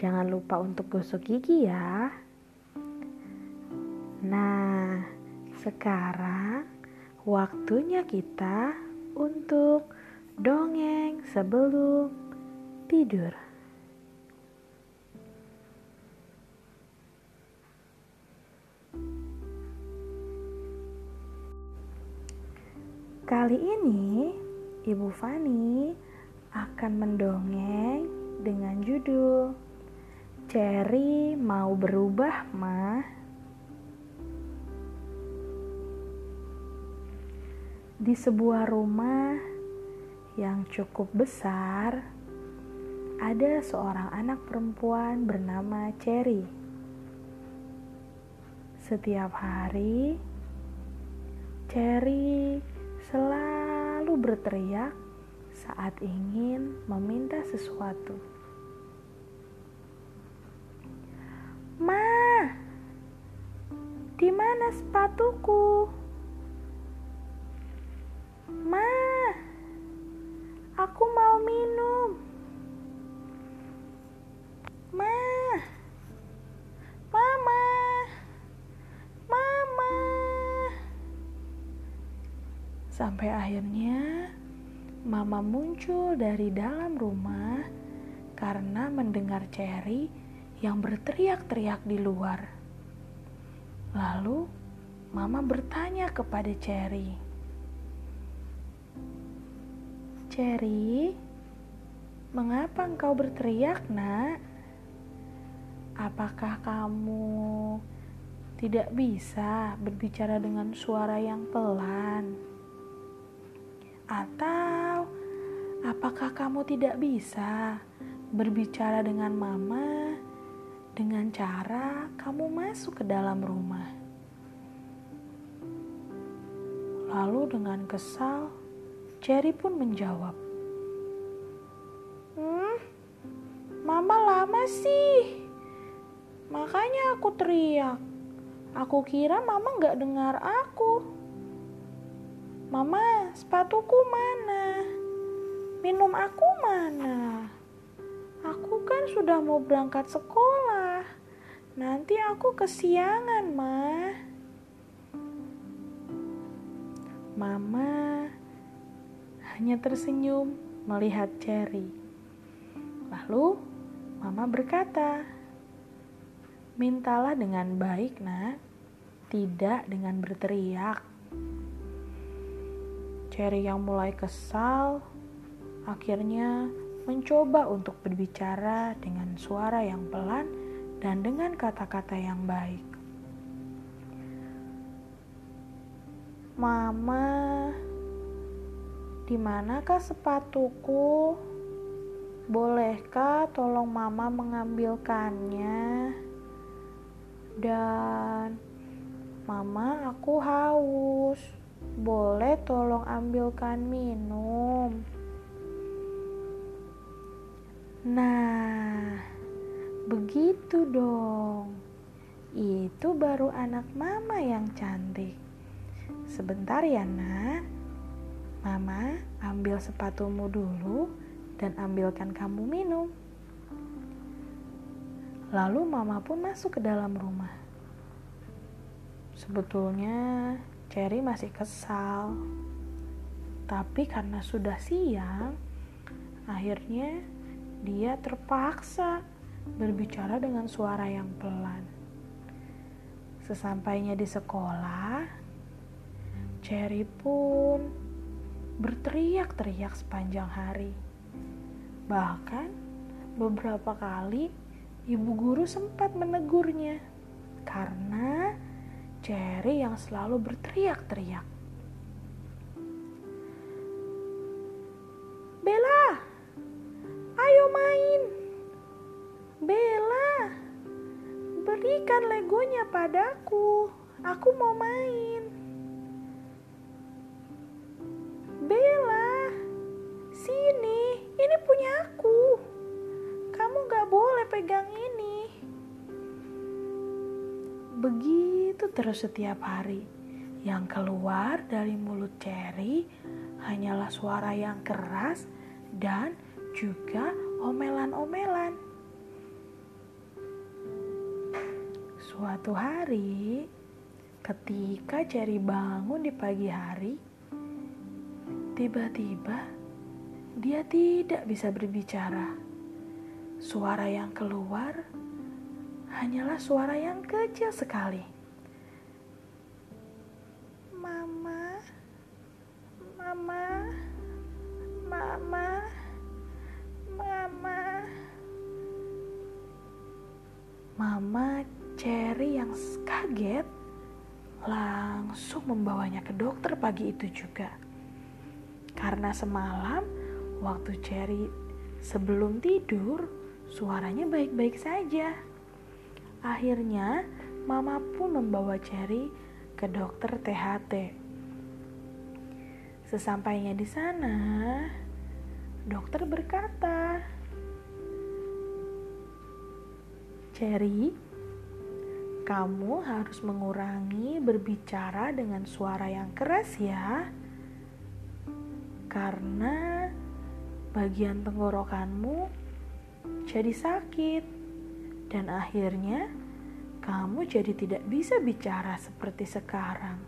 Jangan lupa untuk gosok gigi ya. Nah, sekarang waktunya kita untuk dongeng sebelum tidur. Kali ini, Ibu Fani akan mendongeng dengan judul Cherry mau berubah, mah. Di sebuah rumah yang cukup besar, ada seorang anak perempuan bernama Cherry. Setiap hari, Cherry selalu berteriak saat ingin meminta sesuatu. Sepatuku? Ma, aku mau minum. Ma, Mama, Mama. Sampai akhirnya Mama muncul dari dalam rumah karena mendengar Cherry yang berteriak-teriak di luar. Lalu Mama bertanya kepada Cherry. Cherry, mengapa engkau berteriak, nak? Apakah kamu tidak bisa berbicara dengan suara yang pelan? Atau apakah kamu tidak bisa berbicara dengan mama dengan cara kamu masuk ke dalam rumah. Lalu dengan kesal, Cherry pun menjawab, Hmm, mama lama sih. Makanya aku teriak. Aku kira mama gak dengar aku. Mama, sepatuku mana? Minum aku mana? Aku kan sudah mau berangkat sekolah. Nanti aku kesiangan, Ma. Mama hanya tersenyum melihat Cherry. Lalu Mama berkata, "Mintalah dengan baik, Nak, tidak dengan berteriak." Cherry yang mulai kesal akhirnya mencoba untuk berbicara dengan suara yang pelan dan dengan kata-kata yang baik. Mama, di manakah sepatuku? Bolehkah tolong mama mengambilkannya? Dan mama, aku haus. Boleh tolong ambilkan minum? Nah, Begitu dong. Itu baru anak mama yang cantik. Sebentar ya, Nak. Mama ambil sepatumu dulu dan ambilkan kamu minum. Lalu mama pun masuk ke dalam rumah. Sebetulnya Cherry masih kesal. Tapi karena sudah siang, akhirnya dia terpaksa berbicara dengan suara yang pelan. Sesampainya di sekolah, Cherry pun berteriak-teriak sepanjang hari. Bahkan beberapa kali ibu guru sempat menegurnya karena Cherry yang selalu berteriak-teriak. Bella, ayo main. Bella, Berikan legonya padaku. Aku mau main. Terus setiap hari. Yang keluar dari mulut Cherry hanyalah suara yang keras dan juga omelan-omelan. Suatu hari, ketika Cherry bangun di pagi hari, tiba-tiba dia tidak bisa berbicara. Suara yang keluar hanyalah suara yang kecil sekali. Mama, mama, mama, mama. Mama Cherry yang kaget langsung membawanya ke dokter pagi itu juga. Karena semalam waktu Cherry sebelum tidur suaranya baik-baik saja. Akhirnya mama pun membawa Cherry ke dokter THT. Sesampainya di sana, dokter berkata, "Cherry, kamu harus mengurangi berbicara dengan suara yang keras ya." Karena bagian tenggorokanmu jadi sakit dan akhirnya kamu jadi tidak bisa bicara seperti sekarang.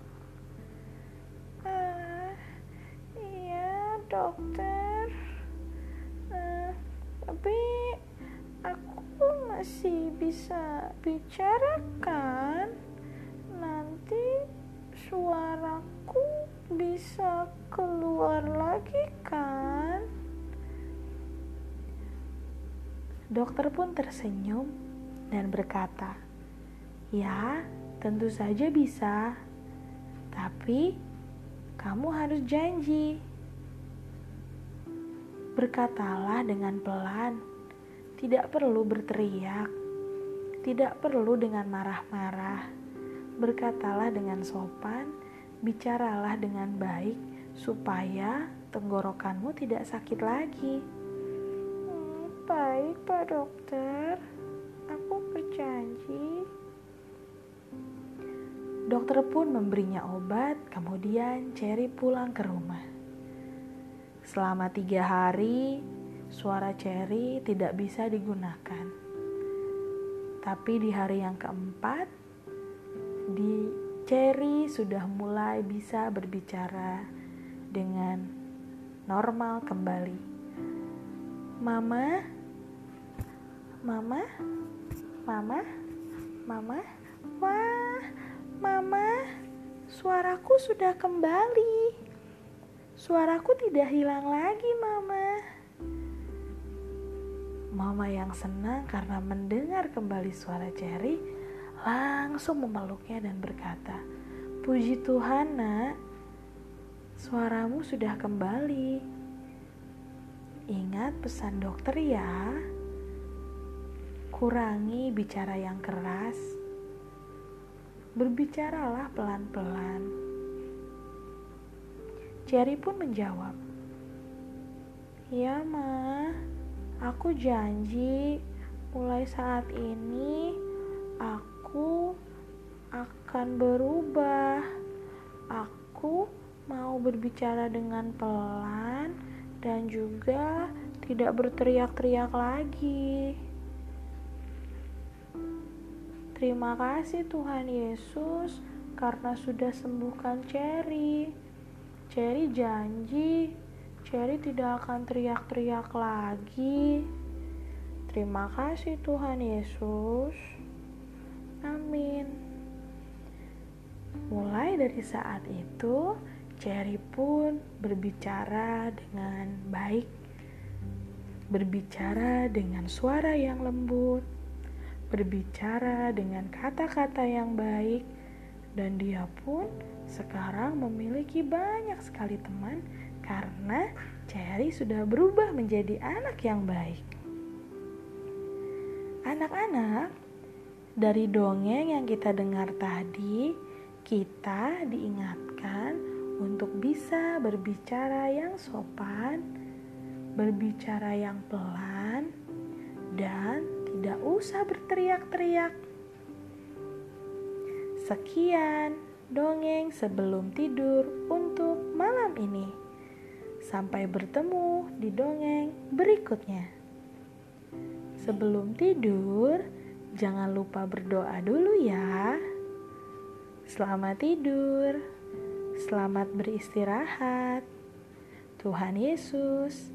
Uh, iya dokter, uh, tapi aku masih bisa bicara kan? Nanti suaraku bisa keluar lagi kan? Dokter pun tersenyum dan berkata, "Ya, tentu saja bisa, tapi kamu harus janji." Berkatalah dengan pelan, tidak perlu berteriak, tidak perlu dengan marah-marah. Berkatalah dengan sopan, bicaralah dengan baik, supaya tenggorokanmu tidak sakit lagi. Hmm, baik, Pak Dokter. Aku berjanji. Dokter pun memberinya obat, kemudian Cherry pulang ke rumah. Selama tiga hari, suara Cherry tidak bisa digunakan. Tapi di hari yang keempat, di Cherry sudah mulai bisa berbicara dengan normal kembali. Mama, mama, mama, mama, wah, mama, suaraku sudah kembali. Suaraku tidak hilang lagi, mama. Mama yang senang karena mendengar kembali suara Cherry langsung memeluknya dan berkata, "Puji Tuhan, Nak, suaramu sudah kembali. Ingat pesan dokter ya. Kurangi bicara yang keras. Berbicaralah pelan-pelan." Cherry pun menjawab, "Ya, Ma. Aku janji mulai saat ini aku akan berubah. Aku mau berbicara dengan pelan dan juga tidak berteriak-teriak lagi. Terima kasih Tuhan Yesus karena sudah sembuhkan Cherry. Cherry janji Cherry tidak akan teriak-teriak lagi. Terima kasih Tuhan Yesus. Amin. Mulai dari saat itu, Cherry pun berbicara dengan baik, berbicara dengan suara yang lembut, berbicara dengan kata-kata yang baik, dan dia pun sekarang memiliki banyak sekali teman karena Cherry sudah berubah menjadi anak yang baik. Anak-anak, dari dongeng yang kita dengar tadi, kita diingatkan untuk bisa berbicara yang sopan, berbicara yang pelan, dan tidak usah berteriak-teriak. Sekian dongeng sebelum tidur untuk malam ini. Sampai bertemu di dongeng berikutnya. Sebelum tidur, jangan lupa berdoa dulu ya. Selamat tidur, selamat beristirahat. Tuhan Yesus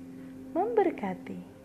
memberkati.